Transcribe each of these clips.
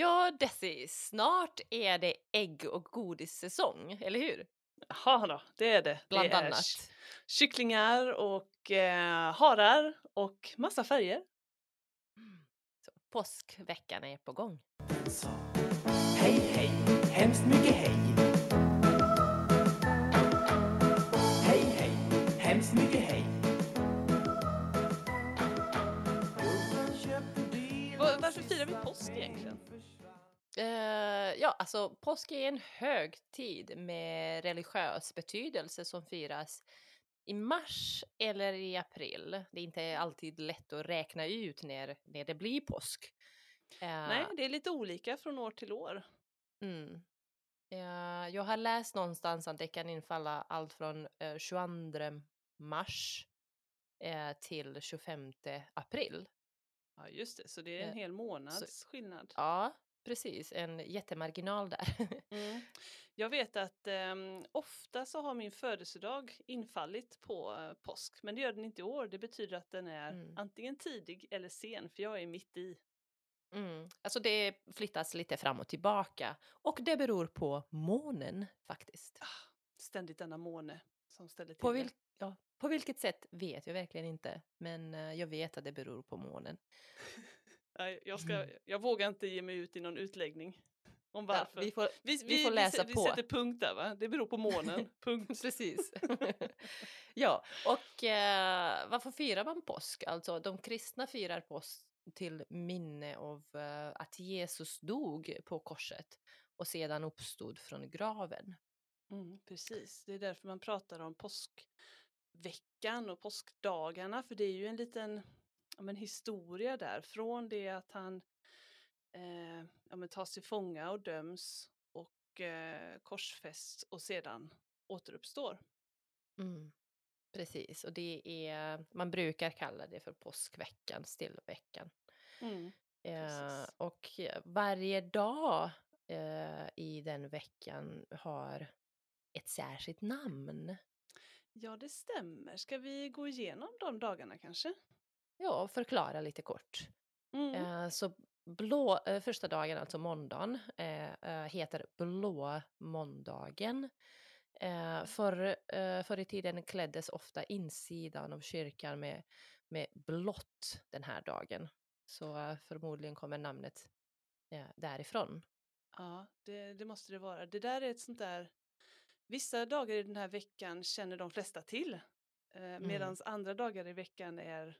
Ja, Desi, snart är det ägg och godissäsong, eller hur? Jaha då, det är det. Bland det är annat. ky- kycklingar och eh, harar och massa färger. Så, påskveckan är på gång. Hej, hej, hemskt mycket. Hej, Varför firar vi påsk egentligen? Eh, ja, alltså påsk är en högtid med religiös betydelse som firas i mars eller i april. Det är inte alltid lätt att räkna ut när, när det blir påsk. Eh, Nej, det är lite olika från år till år. Mm. Eh, jag har läst någonstans att det kan infalla allt från eh, 22 mars till 25 april. Ja, just det, så det är en Eh, hel månads skillnad. Ja, precis. En jättemarginal där. Mm. Jag vet att ehm, ofta så har min födelsedag infallit på eh, påsk, men det gör den inte i år. Det betyder att den är Mm. antingen tidig eller sen, för jag är mitt i. Mm. Alltså det flyttas lite fram och tillbaka och det beror på månen faktiskt. Ständigt denna måne som ställer till På, vil- ja, på vilket sätt vet jag verkligen inte, men eh, jag vet att det beror på månen. Nej, jag, ska, Mm. jag vågar inte ge mig ut i någon utläggning om Ja, varför. vi får, vi, vi får läsa vi, vi på. sätter punkt där va? Det beror på månen. punkt. Precis. ja, och eh, varför firar man påsk? Alltså de kristna firar påsk till minne av eh, att Jesus dog på korset och sedan uppstod från graven. Mm, precis, det är därför man pratar om påskveckan och påskdagarna, för det är ju en liten ja, men historia där, från det att han eh, ja, men tas till fånga och döms och eh, korsfästs och sedan återuppstår. Mm. Precis, och det är, man brukar kalla det för påskveckan, stillveckan. Mm. Eh, och varje dag eh, i den veckan har ett särskilt namn. Ja, det stämmer. Ska vi gå igenom de dagarna kanske? Ja, förklara lite kort. Mm. Eh, så blå, eh, första dagen, alltså måndagen, eh, heter blå måndagen. Eh, förr, eh, förr i tiden kläddes ofta insidan av kyrkan med, med blått den här dagen. Så eh, förmodligen kommer namnet eh, därifrån. Ja, det, det måste det vara. Det där är ett sånt där... Vissa dagar i den här veckan känner de flesta till. Eh, Medan andra dagar i veckan är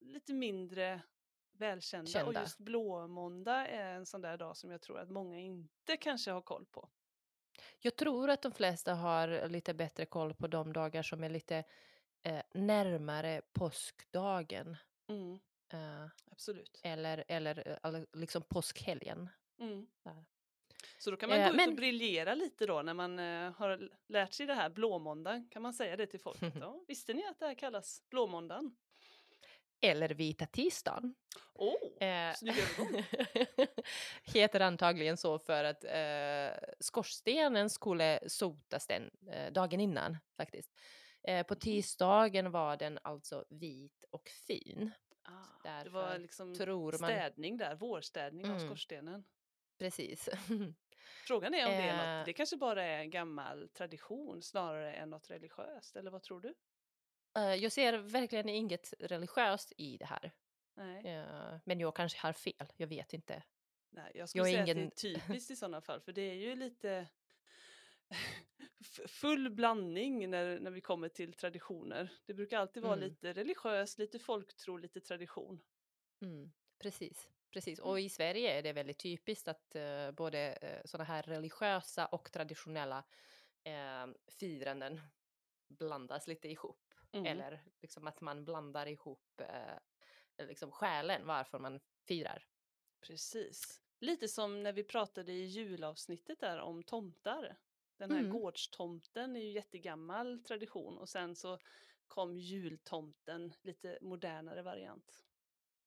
lite mindre välkända. Och Kända. just blåmåndag är en sån där dag som jag tror att många inte kanske har koll på. Jag tror att de flesta har lite bättre koll på de dagar som är lite eh, närmare påskdagen. Mm, Eh, absolut. eller, eller eh, eller liksom påskhelgen. Mm. Där. Så då kan man Eh, gå ut men- och briljera lite då när man eh, har lärt sig det här blåmåndag. Kan man säga det till folk? Ja, visste ni att det här kallas blåmåndagen? Eller vita tisdagen. Åh, Eh, snygg övergång. heter antagligen så för att eh, skorstenen skulle sotas den eh, dagen innan faktiskt. Eh, på tisdagen var den alltså vit och fin. Ah, det var liksom man- städning där, vårstädning av Mm. skorstenen. Precis. Frågan är om det är Eh. något, det kanske bara är en gammal tradition snarare än något religiöst, eller vad tror du? Eh, jag ser verkligen inget religiöst i det här. Nej, Eh, men jag kanske har fel, jag vet inte. nej jag skulle jag säga att ingen- det är typiskt i sådana fall, för det är ju lite full blandning när, när vi kommer till traditioner. Det brukar alltid vara Mm. lite religiöst, lite folktro, lite tradition. Mm, precis, precis. Mm. Och i Sverige är det väldigt typiskt att uh, både uh, sådana här religiösa och traditionella uh, firanden blandas lite ihop. Mm. Eller liksom att man blandar ihop uh, liksom själen varför man firar. Precis. Lite som när vi pratade i julavsnittet där om tomtar. Den här Mm. gårdstomten är ju jättegammal tradition och sen så kom jultomten, lite modernare variant.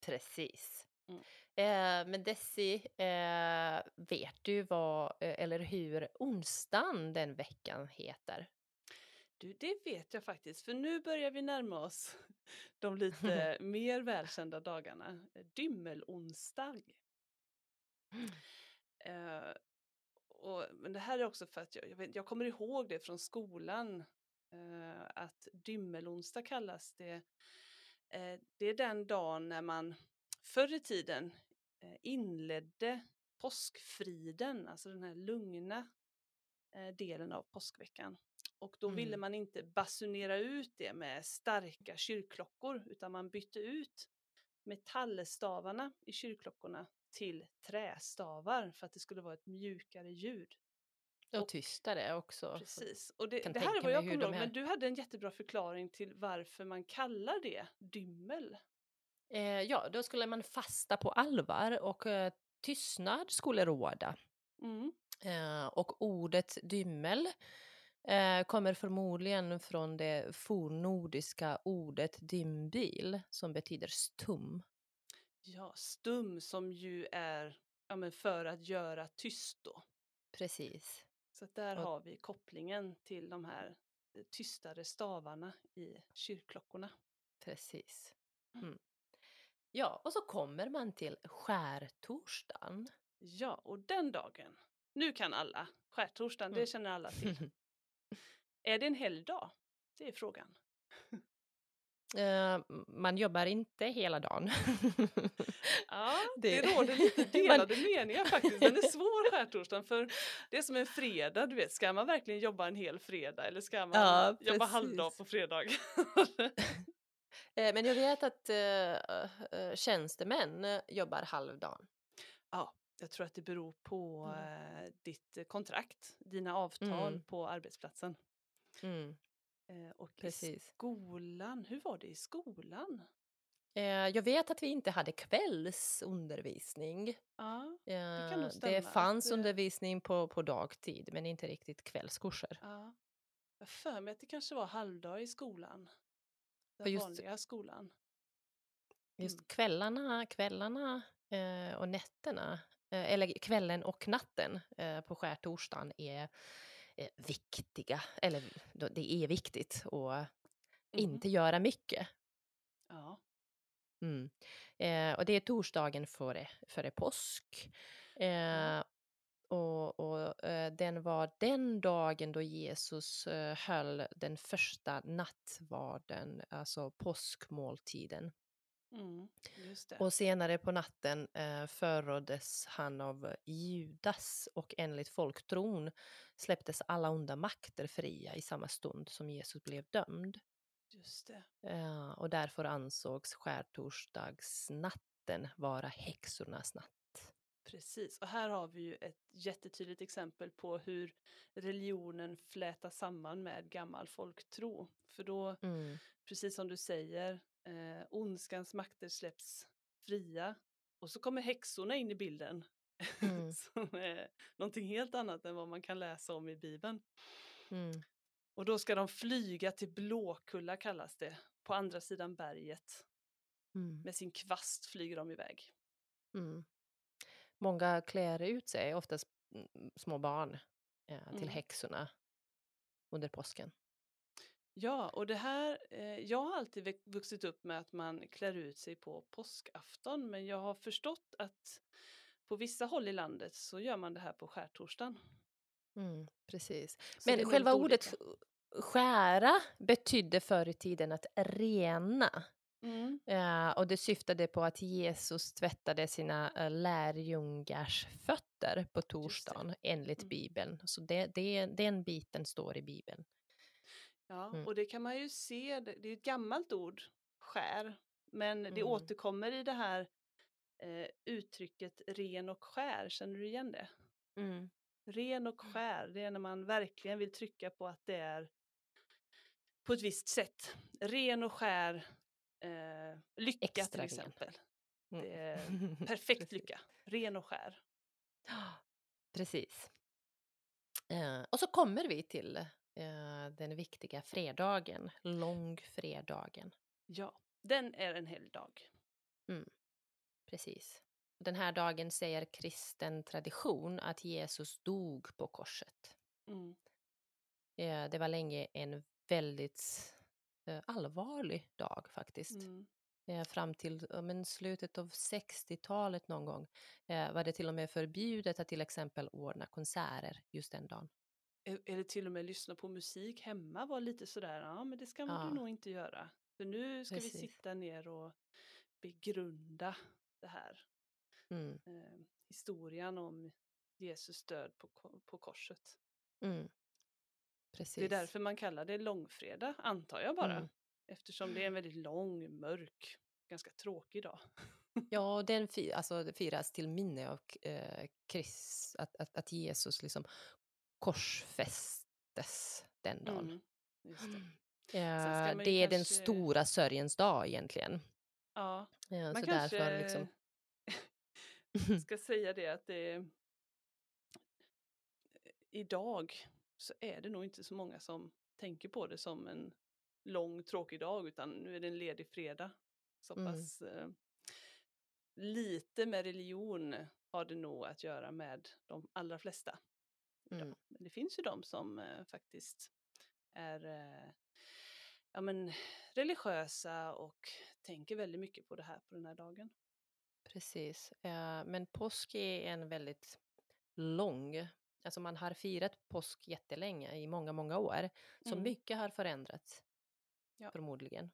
Precis. Mm. Eh, men Desi, eh, vet du vad, eh, eller hur onsdagen den veckan heter? Du, det vet jag faktiskt, för nu börjar vi närma oss de lite mer välkända dagarna. Dymmelonsdag. Eh, och, men det här är också för att jag, jag, vet, jag kommer ihåg det från skolan eh, att dymmelonsdag kallas det. Eh, det är den dagen när man förr i tiden eh, inledde påskfriden, alltså den här lugna eh, delen av påskveckan. Och då ville Mm. man inte basunera ut det med starka kyrkklockor utan man bytte ut metallstavarna i kyrkklockorna till trästavar för att det skulle vara ett mjukare ljud. Och Och- tystare också. Precis. Och det, det här är vad jag kommer ihåg, men du hade en jättebra förklaring till varför man kallar det dymmel. Eh, ja, då skulle man fasta på allvar och eh, tystnad skulle råda. Mm. Eh, och ordet dymmel eh, kommer förmodligen från det fornnordiska ordet dymbil som betyder stum. Ja, stum som ju är ja, för att göra tyst då. Precis. Så där Och- har vi kopplingen till de här eh, tystare stavarna i kyrkklockorna. Precis. Mm. Ja, och så kommer man till skärtorsdagen. Ja, och den dagen, nu kan alla, skärtorsdagen, Mm. det känner alla till. Är det en helgdag? Det är frågan. Eh, man jobbar inte hela dagen. Ja, det, Det- råder lite Man- delade meningar faktiskt. Den är svår skärtorsdagen för det är som en fredag, du vet, ska man verkligen jobba en hel fredag eller ska man Ja, jobba halvdag på fredag? Eh, Men jag vet att eh, tjänstemän jobbar halvdagen. ja, jag tror att det beror på Mm. ditt kontrakt, dina avtal Mm. på arbetsplatsen. Mm, och i precis. skolan, hur var det i skolan? Jag vet att vi inte hade kvällsundervisning. Ja, Det att, fanns undervisning på, på dagtid, men inte riktigt kvällskurser. ja. Jag för mig att det kanske var halvdag i skolan. Den just- vanliga skolan. Just Mm. kvällarna, kvällarna eh, och nätterna, eh, eller kvällen och natten eh, på skärtorsdagen är eh, viktiga. Eller det är viktigt att Mhm. inte göra mycket. Ja. Mm. Eh, och det är torsdagen före, före påsk. Och och eh, den var den dagen då Jesus eh, höll den första nattvarden, alltså påskmåltiden. Mm. Och senare på natten eh, förråddes han av Judas och enligt folktron släpptes alla onda makter fria i samma stund som Jesus blev dömd. Just det. Eh, och därför ansågs skärtorsdagsnatten vara häxornas natt. Precis. Och här har vi ju ett jättetydligt exempel på hur religionen flätas samman med gammal folktro. För då, Mm. precis som du säger, eh, ondskans makter släpps fria och så kommer häxorna in i bilden. Mm. som är någonting helt annat än vad man kan läsa om i Bibeln. Mm. Och då ska de flyga till Blåkulla kallas det, på andra sidan berget. Mm. Med sin kvast flyger de iväg. Mm. Många klär ut sig, oftast mm, små barn, eh, till Mm. häxorna under påsken. Ja, och det här, eh, jag har alltid vuxit upp med att man klär ut sig på påskafton, men jag har förstått att på vissa håll i landet så gör man det här på skärtorsdagen. Mm, precis. Så Men själva ordet olika. skära betydde förr i tiden att rena. Mm. Eh, och det syftade på att Jesus tvättade sina eh, lärjungars fötter på torsdagen enligt Mm. Bibeln. Så det, det, den biten står i Bibeln. Ja, Mm. och det kan man ju se, det är ett gammalt ord, skär, men det Mm. återkommer i det här eh, uttrycket ren och skär, känner du igen det? Ren och skär, det är när man verkligen vill trycka på att det är på ett visst sätt. Ren och skär eh, lycka Extra till exempel. Mm. Det är perfekt lycka. Ren och skär. Precis. Eh, och så kommer vi till eh, den viktiga fredagen, långfredagen. Ja, den är en helgdag. Precis. Den här dagen säger kristen tradition att Jesus dog på korset. Mm. Eh, det var länge en väldigt allvarlig dag faktiskt. Mm. Eh, fram till men slutet av 60-talet någon gång eh, var det till och med förbjudet att till exempel ordna konserter just den dagen. E- Eller till och med lyssna på musik hemma var lite sådär, ja men det ska man Ja. nog inte göra. För nu ska vi Precis. sitta ner och begrunda det här. Mm, Eh, historien om Jesus död på, på korset. mm. Precis. Det är därför man kallar det långfredag, antar jag bara. Mm. Eftersom det är en väldigt lång, mörk, ganska tråkig dag. Ja, den fi, alltså, det firas till minne av eh, Krist, att, att, att Jesus liksom korsfästes den dagen. Mm, det. Eh, det är den kanske- stora sörjens dag egentligen. Ja, Eh, man så kanske därför liksom... ska säga det att det är... Idag så är det nog inte så många som tänker på det som en lång tråkig dag utan nu är det en ledig fredag. Så Mm. pass eh, lite med religion har det nog att göra med de allra flesta. Mm. Men det finns ju de som eh, faktiskt är eh, ja, men, religiösa och tänker väldigt mycket på det här på den här dagen. Precis. Eh, men påsk är en väldigt lång, alltså man har firat påsk jättelänge, i många, många år. Så Mm. mycket har förändrats, Ja. förmodligen.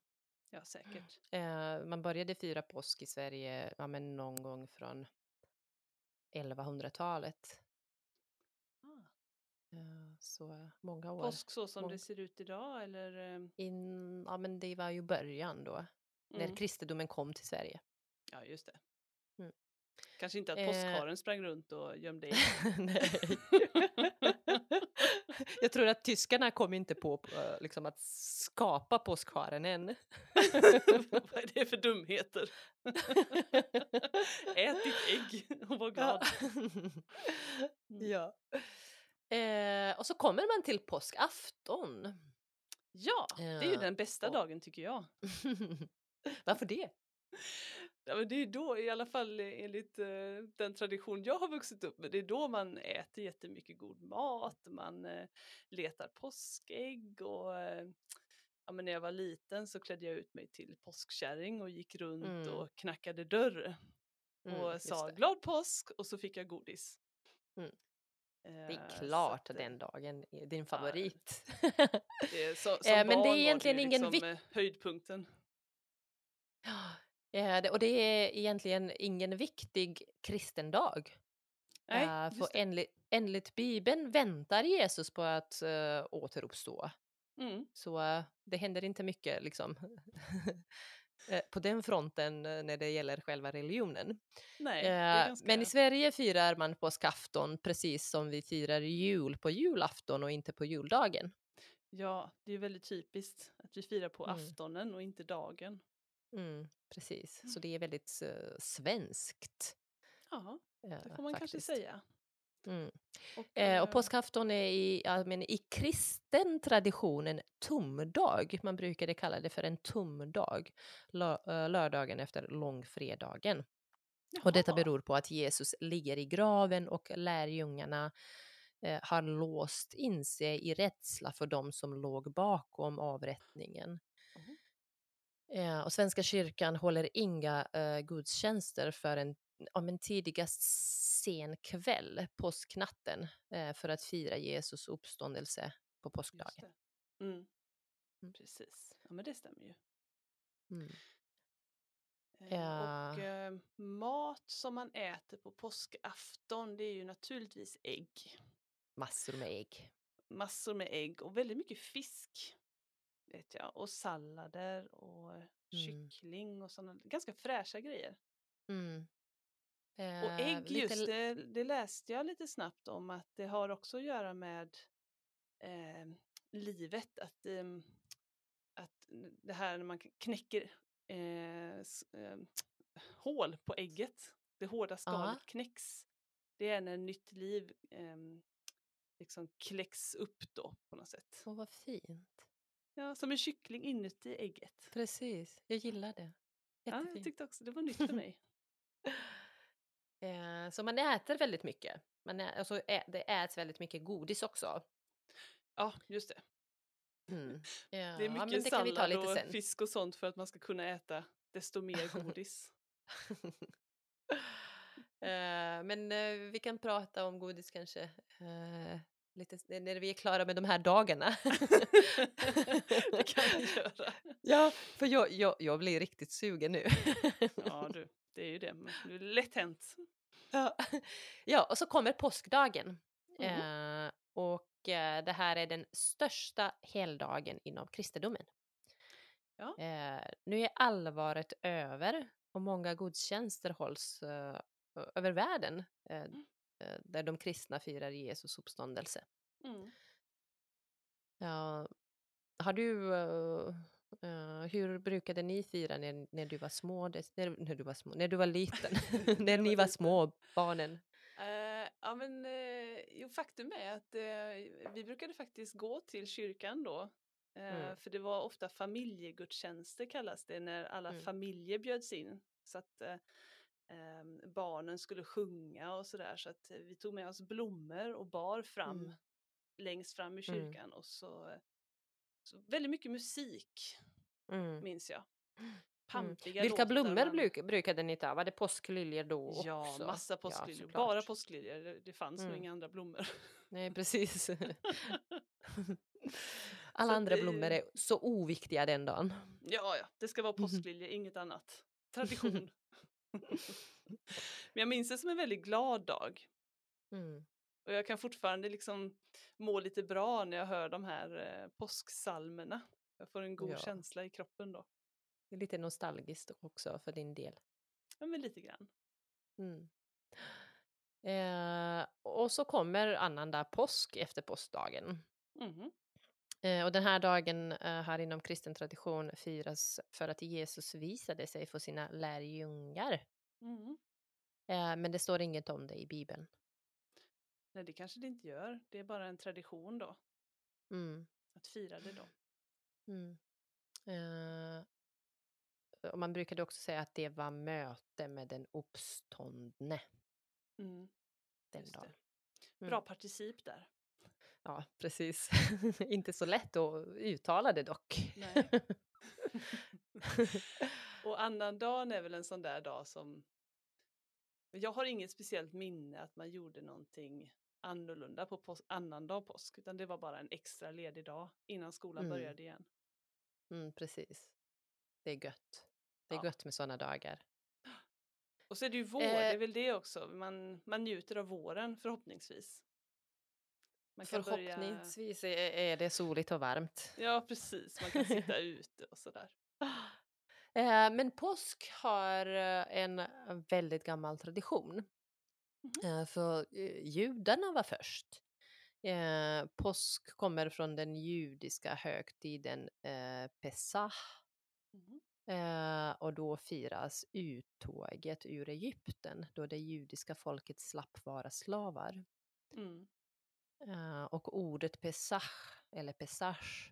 Ja, säkert. Eh, man började fira påsk i Sverige ja, men någon gång från 1100-talet. Ah. Eh, så många år. Påsk så som Mång- det ser ut idag eller? eh, In, ja, men det var ju början då, när Mm. kristendomen kom till Sverige. Ja, just det. Kanske inte att Eh. påskharen sprang runt och gömde ägg. Nej. Jag tror att tyskarna kom inte på eh, liksom, att skapa påskharen än. Vad är det för dumheter? Ät ditt ägg och var glad. Ja. Eh, och så kommer man till påskafton. Ja, det är ju Ja, den bästa dagen tycker jag. Varför det? Ja, men det är då, i alla fall enligt eh, den tradition jag har vuxit upp med, det är då man äter jättemycket god mat, man eh, letar påskägg och eh, ja, men när jag var liten så klädde jag ut mig till påskkärring och gick runt Mm. och knackade dörr Mm, och just sa det. glad påsk och så fick jag godis. Mm. Det Eh, är så klart att, eh, den dagen är din favorit. det är så, som Eh, men det är barn var egentligen ju ingen liksom, eh, höjdpunkten. Eh, det- och det är egentligen ingen viktig kristen dag. Nej, Eh, för enligt, enligt Bibeln väntar Jesus på att uh, återuppstå. Mm. Så eh, det händer inte mycket liksom, eh, på den fronten eh, när det gäller själva religionen. Nej, Eh, ganska... Men i Sverige firar man påskafton precis som vi firar jul på julafton och inte på juldagen. Ja, det är väldigt typiskt att vi firar på Mm. aftonen och inte dagen. Mm, precis, Mm. så det är väldigt eh, svenskt. Ja, eh, det får man kanske faktiskt. säga. Mm. Och, Eh, eh, och påskafton är i, men i kristen tradition en tumdag. Man brukade kalla det för en tumdag. Lö, eh, lördagen efter långfredagen. Och detta jaha, beror på att Jesus ligger i graven och lärjungarna eh, har låst in sig i rädsla för de som låg bakom avrättningen. Mhm. Eh, och Svenska kyrkan håller inga eh, gudstjänster för en ja, men tidigast sen kväll, påsknatten, eh, för att fira Jesus uppståndelse på påskdagen. Mm. Mm. Precis, ja men det stämmer ju. Mm. Ja. Och eh, mat som man äter på påskafton det är ju naturligtvis ägg. Massor med ägg. Massor med ägg och väldigt mycket fisk. Vet jag. Och sallader och Mm. kyckling och sådana ganska fräscha grejer. Mm. Och Eh, ägg lite just, det, det läste jag lite snabbt om att det har också att göra med eh, livet. Att, ehm, att det här när man knäcker eh, eh, hål på ägget, det hårda skalet knäcks. Det är när nytt liv eh, liksom kläcks upp då på något sätt. Åh, vad fint. Ja, som en kyckling inuti ägget. Precis, jag gillar det. Ja, jag Jättefint. tyckte också det var nytt för mig. Eh, så man äter väldigt mycket. Man ä, alltså, ä, det äts väldigt mycket godis också. Ja, just det. Mm. Ja, Det är mycket det vi ta sallad och sen. fisk och sånt för att man ska kunna äta desto mer godis. Eh, men eh, vi kan prata om godis kanske lite när vi är klara med de här dagarna. det kan vi göra. Ja, för jag, jag, jag blir riktigt sugen nu. Ja du, det är ju det. Det är lätt hänt. Ja. ja, och så kommer påskdagen. Mm. Eh, och eh, det här är den största helgdagen inom kristendomen. Ja. Eh, nu är allvaret över och många gudstjänster hålls eh, över världen eh, Mm. Eh, där de kristna firar Jesus uppståndelse. Mm. Ja, har du, eh, eh, hur brukade ni fira när, när du var små, när, när du var små, när du var liten, när ni var små, barnen? Eh, ja men jo, faktum är att vi brukade faktiskt gå till kyrkan då. Mm. För det var ofta familjegudstjänster kallas det när alla Mm. familjer bjöds in. Så att eh, barnen skulle sjunga och sådär. Så att vi tog med oss blommor och bar fram Mm. längst fram i Mm. kyrkan. Och så, så väldigt mycket musik Mm. minns jag. Pampiga Vilka låtar blommor bruk, brukade ni ta? Var det påskliljor då Ja, också? massa påskliljor. såklart. Bara påskliljor. Det, det fanns nog Mm. inga andra blommor. Nej, precis. Alla Så andra det- blommor är så oviktiga den dagen. Ja, ja, det ska vara påskliljor, inget annat. Tradition. Men jag minns det som en väldigt glad dag. Mm. Och jag kan fortfarande liksom må lite bra när jag hör de här eh, påsksalmerna. Jag får en god Ja. känsla i kroppen då. Det är lite nostalgiskt också för din del. Ja, men lite grann. Mm. Eh, och så kommer annandag påsk efter påskdagen. Mhm. Eh, och den här dagen eh, här inom kristen tradition firas för att Jesus visade sig för sina lärjungar. Mhm. Eh, men det står inget om det i Bibeln. Nej, det kanske det inte gör. Det är bara en tradition då, Mm. att fira det då. Mm. Eh, och man brukade också säga att det var möte med den uppståndne Mm. den dagen. Bra Mm. particip där. Ja, precis. Inte så lätt att uttala det dock. Och annandagen är väl en sån där dag som jag har inget speciellt minne att man gjorde någonting annorlunda på pås- annandag påsk, utan det var bara en extra ledig dag innan skolan Mm. började igen. Mm, precis. Det är gött. Det är Ja. gött med sådana dagar. Och så är det ju vår, Eh. det är väl det också, man, man njuter av våren förhoppningsvis. Man kan börja- Förhoppningsvis är, är det soligt och varmt. Ja, precis, man kan sitta ute och sådär. Eh, men påsk har eh, en väldigt gammal tradition. Eh, för eh, judarna var först. Påsk kommer från den judiska högtiden Pesach. Mhm. Eh, och då firas uttåget ur Egypten då det judiska folket slapp vara slavar. Mm. Eh, och ordet Pesach, eller Pesach,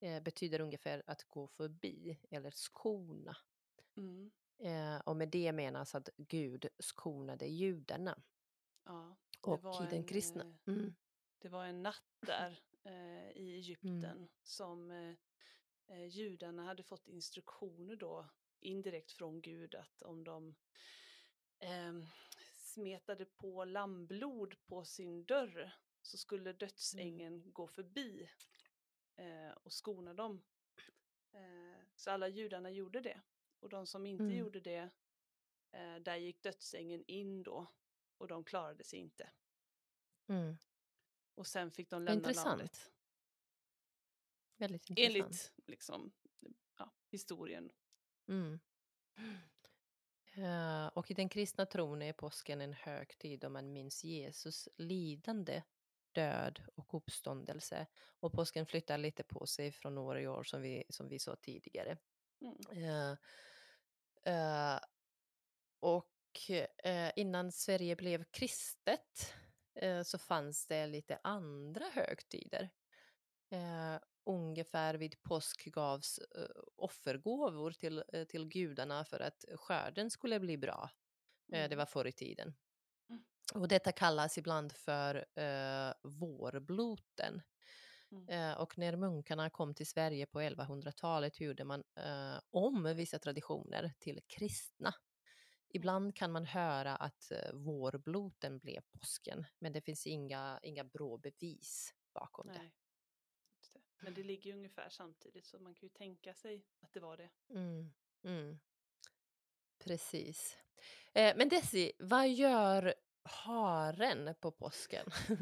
eh, betyder ungefär att gå förbi eller skona. Mm. Eh, och med det menas att Gud skonade judarna. Ja, det Och var i den en, kristna... Mm, Det var en natt där eh, i Egypten som eh, eh, judarna hade fått instruktioner då indirekt från Gud att om de eh, smetade på lammblod på sin dörr så skulle dödsängeln gå förbi eh, och skona dem. Eh, så alla judarna gjorde det. Och de som inte Mm. gjorde det, eh, där gick dödsängeln in då och de klarade sig inte. mm. Och sen fick de lämna Intressant. landet. Väldigt intressant. Enligt liksom, ja, historien. Mm. Eh, och i den kristna tron är påsken en högtid då man minns Jesus lidande, död och uppståndelse. Och påsken flyttar lite på sig från år i år som vi, som vi sa tidigare. Mm. Eh, eh, och eh, innan Sverige blev kristet så fanns det lite andra högtider. Ungefär vid påsk gavs offergåvor till, till gudarna för att skörden skulle bli bra. Eh, det Mm. var förr i tiden. Mm. Och detta kallas ibland för eh, vårbloten. Mm. Eh, och när munkarna kom till Sverige på 1100-talet gjorde man eh, om vissa traditioner till kristna. Ibland kan man höra att eh, vårbloten blev påsken, men det finns inga, inga bra bevis bakom det. Nej. Det. Men det ligger ju ungefär samtidigt så man kan ju tänka sig att det var det. Mm, mm. Precis. Eh, men Desi, vad gör haren på påsken?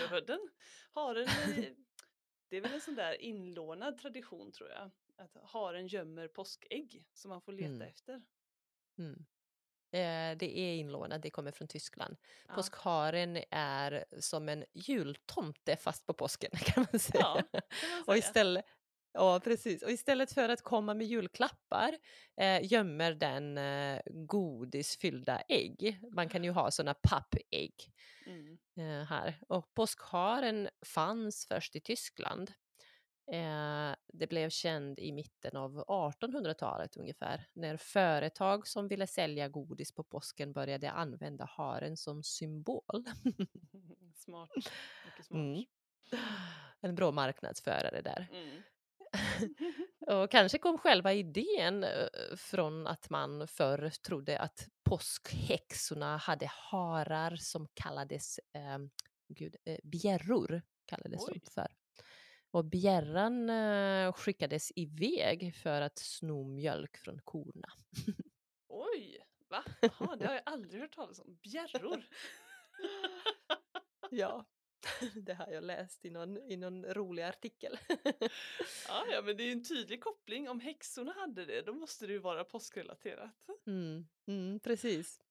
Gör den? Haren, det är väl en sån där inlånad tradition tror jag. Att haren gömmer påskägg som man får leta Mm. efter. Mm. Eh, det är inlånat, det kommer från Tyskland. Ja. Påskharen är som en jultomte fast på påsken kan man säga. Ja, kan man och säga. istället, ja, precis. Och istället för att komma med julklappar eh, gömmer den eh, godisfyllda ägg. Man kan ju ha sådana pappägg Mm. eh, här. Och påskharen fanns först i Tyskland. Eh, det blev känd i mitten av 1800-talet ungefär, när företag som ville sälja godis på påsken började använda haren som symbol. Smart. Mycket smart. Mm. En bra marknadsförare där. Mm. Och kanske kom själva idén eh, från att man förr trodde att påskhäxorna hade harar som kallades eh, gud, eh, bjärror. Kallades de för. Och bjärran eh, skickades iväg för att sno mjölk från korna. Oj, va? Jaha, det har jag aldrig hört talas om. Bjärror. Ja, det har jag läst i någon, i någon rolig artikel. Ja, ja, men det är ju en tydlig koppling. Om häxorna hade det, då måste det ju vara påskrelaterat. Mm, mm, precis.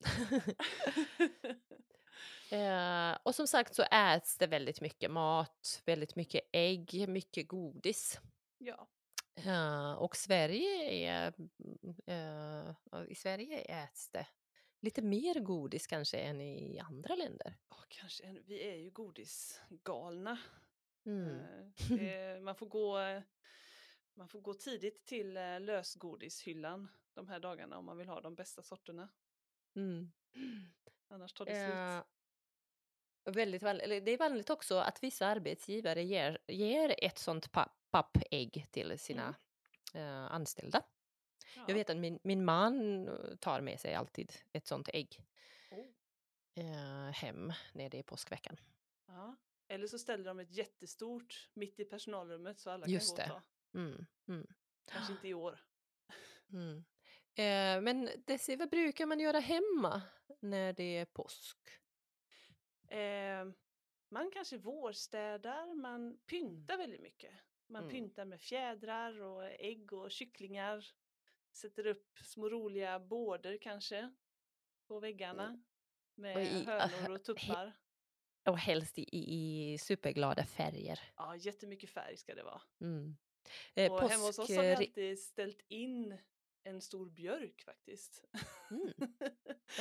Eh, och som sagt så äts det väldigt mycket mat, väldigt mycket ägg, mycket godis. ja. Eh, och Sverige är, mm, eh, i Sverige äts det lite mer godis kanske än i andra länder. Ja, kanske. Vi är ju godisgalna. Mm. Eh, det, man, får gå, man får gå tidigt till eh, lösgodishyllan de här dagarna om man vill ha de bästa sorterna. Mm. Annars tar det Eh, slut. väldigt vanligt, eller det är vanligt också att vissa arbetsgivare ger, ger ett sånt papp, pappägg till sina eh, anställda. Ja. Jag vet att min, min man eh, tar med sig alltid ett sånt ägg Oh. eh, hem när det är påskveckan. Ja. Eller så ställer de ett jättestort mitt i personalrummet så alla Just kan gå och ta. Mm, mm, Kanske inte i år. mm. Eh, men Desi, vad brukar man göra hemma när det är påsk? Eh, man kanske vårstädar, man pyntar väldigt mycket. Man Mm. pyntar med fjädrar och ägg och kycklingar. Sätter upp små roliga bårder kanske på väggarna. Med Och i- hönor och tuppar. Och helst i, i, superglada färger. Ja, jättemycket färg ska det vara. Mm. Eh, och hemma hos oss har vi alltid ställt in en stor björk faktiskt. Mm,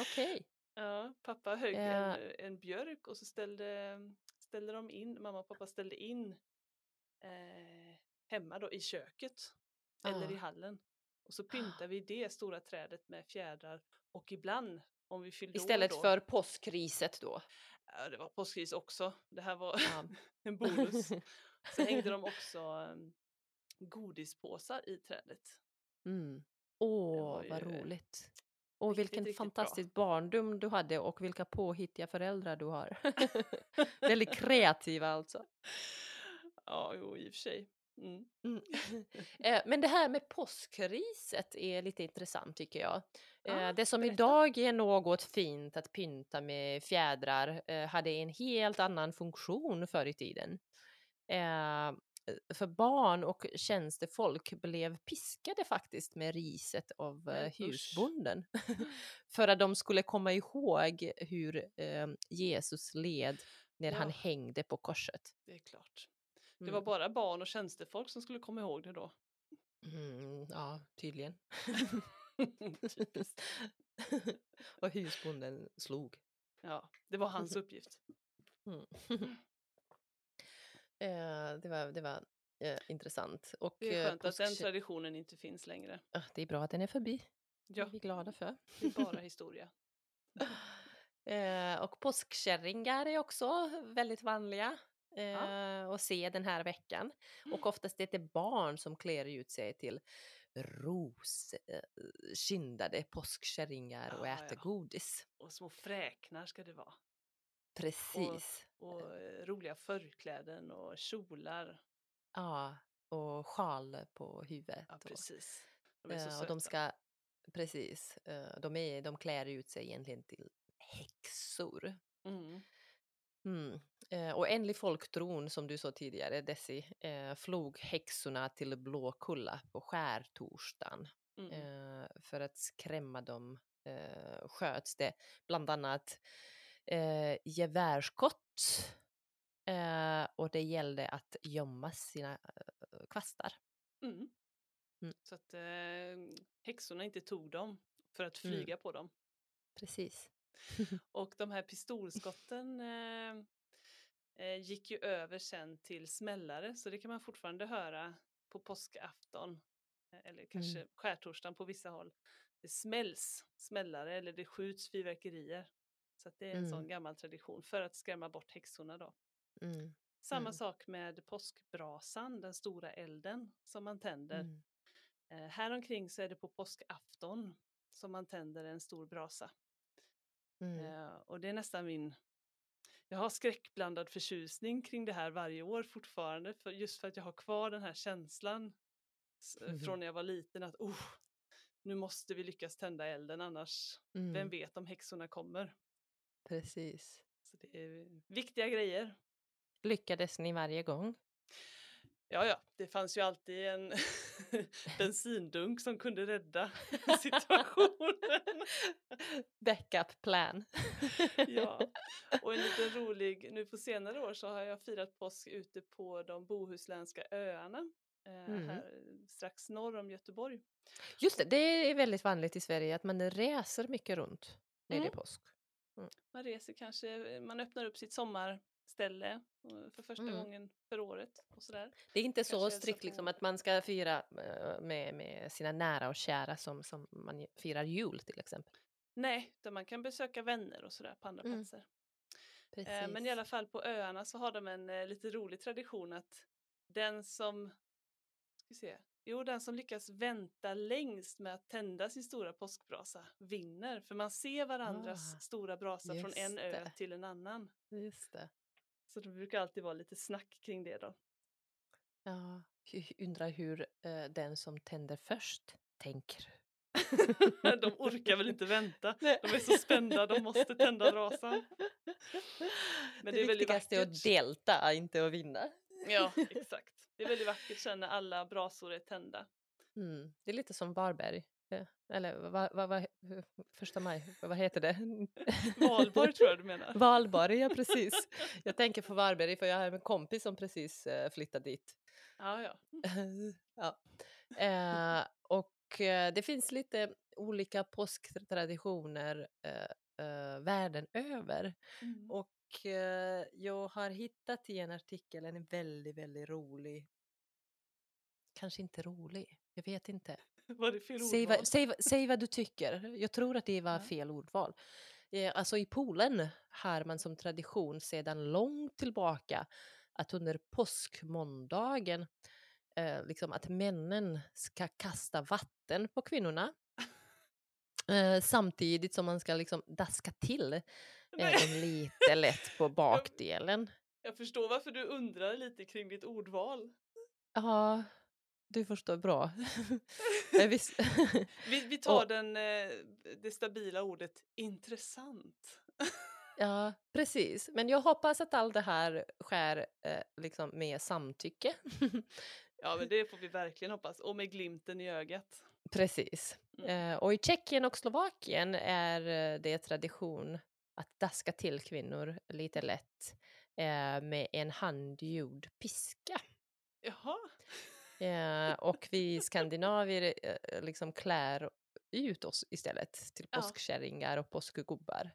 Okej. Ja, pappa högg Ja. en, en björk och så ställde, ställde de in, mamma och pappa ställde in eh, hemma då i köket eller i Ah. hallen. Och så pyntar vi det stora trädet med fjädrar och ibland om vi fyllde Istället då, för påskriset då. ja, det var påskris också, det här var Ja. en bonus. Så hängde de också um, godispåsar i trädet. Mm. Åh, vad roligt. Och riktigt, vilken riktigt bra. fantastisk barndom du hade och vilka påhittiga föräldrar du har. Väldigt kreativa alltså. Ja, jo i och för sig. Mm. Mm. Eh, Men det här med påskriset är lite intressant tycker jag. Eh, Ja, Det som berätta. idag är något fint att pynta med fjädrar eh, hade en helt annan funktion förr i tiden. För barn och tjänstefolk blev piskade faktiskt med riset av usch. husbonden. För att de skulle komma ihåg hur Jesus led när han Ja. hängde på korset. Det är klart. Det Mm. var bara barn och tjänstefolk som skulle komma ihåg det då. Mm, ja, tydligen. Och husbonden slog. Ja, det var hans uppgift. Mm. eh, det var, det var eh, intressant. Och, Det är eh, skönt att den traditionen inte finns längre. Ah, det är bra att den är förbi. Ja, är vi glada för. det är bara historia. Eh, och påskkärringar är också väldigt vanliga. Eh, att se den här veckan. Och oftast är det barn som klär ut sig till roskindade påskkärringar och Ja, äter ja. godis. Och små fräknar ska det vara. Precis. Och eh, roliga förkläden och kjolar. Ja, och sjal på huvudet. Ja, och- precis. De är så Eh, söta. och de ska, precis, eh, de, är, de klär ut sig egentligen till häxor. Mm. Mm. Eh, och enligt folktron, som du sa tidigare, Desi, eh, flog häxorna till Blåkulla på skärtorsdagen. Mm. Eh, för att skrämma dem eh, sköts det bland annat eh, gevärsskott eh, och det gällde att gömma sina eh, kvastar. Mm. Mm. Så att eh, häxorna inte tog dem för att Mm. flyga på dem. Precis. Och de här pistolskotten eh, eh, gick ju över sen till smällare så det kan man fortfarande höra på påskafton. eh, Eller kanske Mm. skärtorsdagen på vissa håll. Det smälls smällare eller det skjuts fyrverkerier. Så det är en Mm. sån gammal tradition för att skrämma bort häxorna då. Mm. Samma Mm. sak med påskbrasan, den stora elden som man tänder. Mm. Eh, här omkring så är det på påskafton som man tänder en stor brasa. Mm. Eh, och det är nästan min... Jag har skräckblandad förtjusning kring det här varje år fortfarande, för just för att jag har kvar den här känslan eh, Mhm. från när jag var liten att oh, nu måste vi lyckas tända elden annars, Mm. vem vet om häxorna kommer. Precis. Så det är viktiga grejer. Lyckades ni varje gång? Ja, ja, det fanns ju alltid en bensindunk som kunde rädda situationen. Backup plan. Ja, och en liten rolig, nu på senare år så har jag firat påsk ute på de bohuslänska öarna. Eh, Mm. Här strax norr om Göteborg. Just det, det är väldigt vanligt i Sverige att man reser mycket runt när det är Mm. påsk. Man reser kanske, man öppnar upp sitt sommarställe eh, för första Mm. gången för året och sådär. Det är inte så Kanske hälsa strikt liksom att man ska fira eh, med, med sina nära och kära som, som man firar jul till exempel. Nej, utan man kan besöka vänner och sådär på andra Mm. platser. Eh, Men i alla fall på öarna så har de en eh, lite rolig tradition att den som, ska se, jo den som lyckas vänta längst med att tända sin stora påskbrasa vinner. För man ser varandras Ah, stora brasa från en just ö det. till en annan. Just det. Så det brukar alltid vara lite snack kring det då. Ja, undrar hur eh, den som tänder först tänker. de orkar väl inte vänta. Nej. De är så spända, de måste tända brasan. Men det, det är viktigaste är att delta, inte att vinna. Ja, exakt. Det är väldigt vackert sen när alla brasor är tända. Mm. Det är lite som Varberg. Eh, Eller vad, vad, vad, första maj, vad heter det? Valborg tror jag du menar. Valborg, ja precis. Jag tänker på Varberg för jag har en kompis som precis eh, flyttat dit. Ja, ja. ja. Eh, och eh, det finns lite olika påsktraditioner eh, eh, världen över. Mm. Och jag har hittat i en artikel en väldigt, väldigt rolig, kanske inte rolig, jag vet inte. Var det fel Säg vad, säg, säg vad du tycker. Jag tror att det var fel ordval. Eh, alltså i Polen har man som tradition sedan långt tillbaka att under påskmåndagen eh, liksom att männen ska kasta vatten på kvinnorna. Eh, samtidigt som man ska liksom daska till eh, lite lätt på bakdelen. Jag förstår varför du undrar lite kring ditt ordval. Ja, du förstår bra. Vi, vi tar Och- den, eh, det stabila ordet intressant. Ja, precis. Men jag hoppas att allt det här sker eh, liksom med samtycke. Ja, men det får vi verkligen hoppas. Och med glimten i ögat. precis. Mm. Eh, och i Tjeckien och Slovakien är eh, det tradition att daska till kvinnor lite lätt eh, med en handgjord piska. Jaha. Eh, och vi skandinavier eh, liksom klär ut oss istället till påskkärringar och påskgubbar.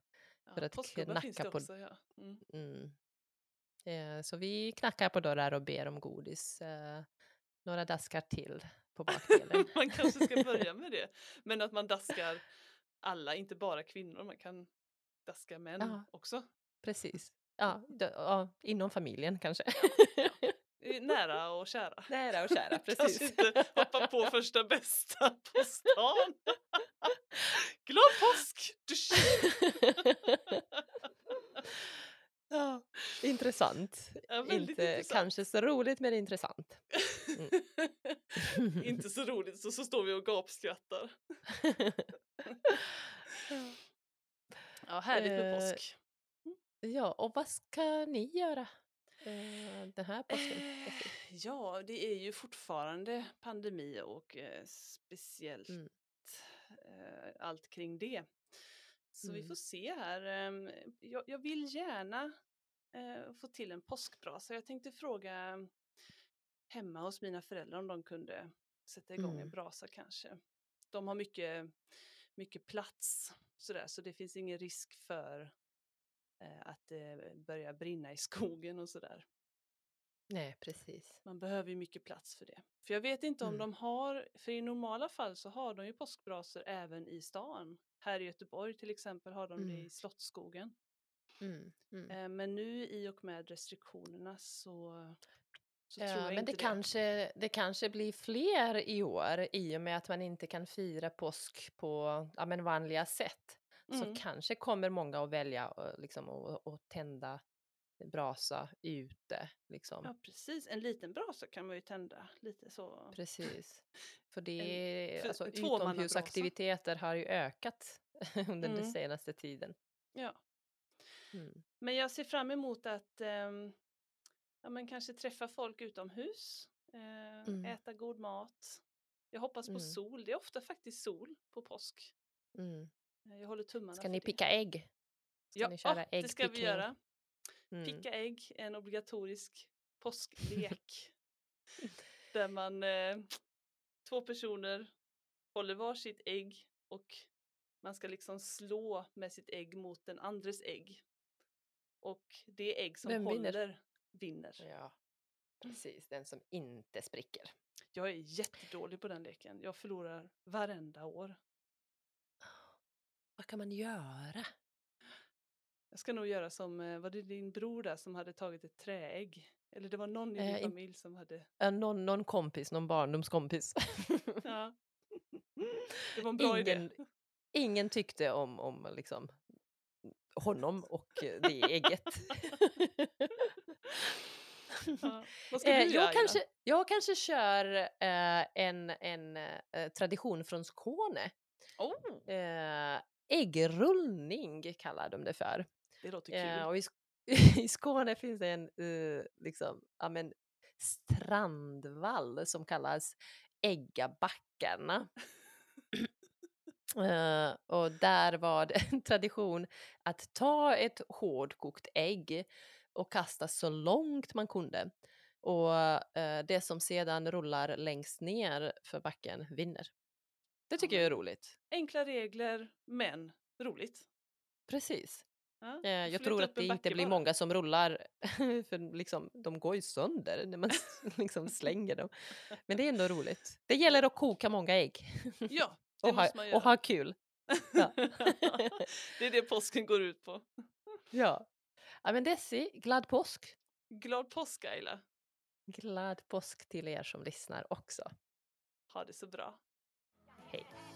Ja, För att knacka på- också, ja. Mm. Mm. Eh, så vi knackar på dörrar och ber om godis. Eh, några daskar till på bakdelen. man kanske ska börja med det. Men att man daskar alla, inte bara kvinnor. Man kan daska män Ja. också. Precis. Ja, inom familjen kanske. Nära och kära. Nära och kära, Kanske precis. inte hoppa på första bästa på stan. Glad påsk! Ja, intressant. Ja, Inte intressant. kanske så roligt, men intressant. inte så roligt, så, så står vi och gapskrattar. Ja, härligt med Eh, påsk. ja, och vad ska ni göra den här påsken? Eh, ja, det är ju fortfarande pandemi och eh, speciellt Mm. eh, allt kring det. Så vi Mm. får se här. ehm, jag, jag vill gärna eh, få till en påskbrasa. Jag tänkte fråga hemma hos mina föräldrar om de kunde sätta igång en Mm. brasa kanske. De har mycket, mycket plats sådär, så det finns ingen risk för eh, att det börjar brinna i skogen och sådär. Nej, precis. Man behöver ju mycket plats för det. För jag vet inte om Mm. de har, för i normala fall så har de ju påskbrasor även i stan. Här i Göteborg till exempel har de det Mm. i Slottsskogen. Mm, mm. Eh, Men nu i och med restriktionerna så, Ja, jag men inte det kanske, det kanske blir fler i år i och med att man inte kan fira påsk på ja, men vanliga sätt. Mm. Så kanske kommer många att välja eh, liksom, att, att tända brasa ute. Liksom. Ja precis, en liten brasa kan man ju tända lite så. Precis. För det för- alltså, en utomhusaktiviteter har ju ökat under den Mm. senaste tiden. Ja. Mm. Men jag ser fram emot att ehm, ja, men kanske träffa folk utomhus, eh, Mm. äta god mat. Jag hoppas på Mm. sol, det är ofta faktiskt sol på påsk. Eh, Jag håller tummarna Ska ni picka ägg? Ska ja, ni köra ah, det ska vi göra. Mm. Picka ägg, en obligatorisk påsklek. där man, eh, två personer håller var sitt ägg och man ska liksom slå med sitt ägg mot den andres ägg. Och det ägg som Vem vinner? håller vinner. Ja, precis. Den som inte spricker. Jag är jättedålig på den leken. Jag förlorar varenda år. Vad kan man göra? Jag ska nog göra som, eh, var det din bror där som hade tagit ett träägg? Eller det var någon i din Eh, in- familj som hade, Äh, någon, någon kompis, någon barndomskompis. ja. Det var en bra idé. ingen, ingen tyckte om, om liksom, honom och det ägget. Ja. Vad ska Eh, du göra? jag, kanske, jag kanske kör eh, en, en eh, tradition från Skåne. Oh, Eh, äggrullning kallar de det för. det låter kul. Eh, och i, I Skåne finns det en eh, liksom, ja, men, strandvall som kallas Äggabackarna. Eh, och där var det en tradition att ta ett hårdkokt ägg och kasta så långt man kunde. Och eh, det som sedan rullar längst ner för backen vinner. Det tycker jag är roligt. Enkla regler, men roligt. Precis. Ja, Eh, jag tror att det inte blir bara. många som rullar, för liksom, de går ju sönder när man liksom slänger dem. Men det är ändå roligt. Det gäller att koka många ägg Ja, det och, ha, och ha kul. Ja. det är det påsken går ut på. Ja. ja, men Desi, glad påsk! Glad påsk Ayla. Glad påsk till er som lyssnar också. Ha det så bra. Hej!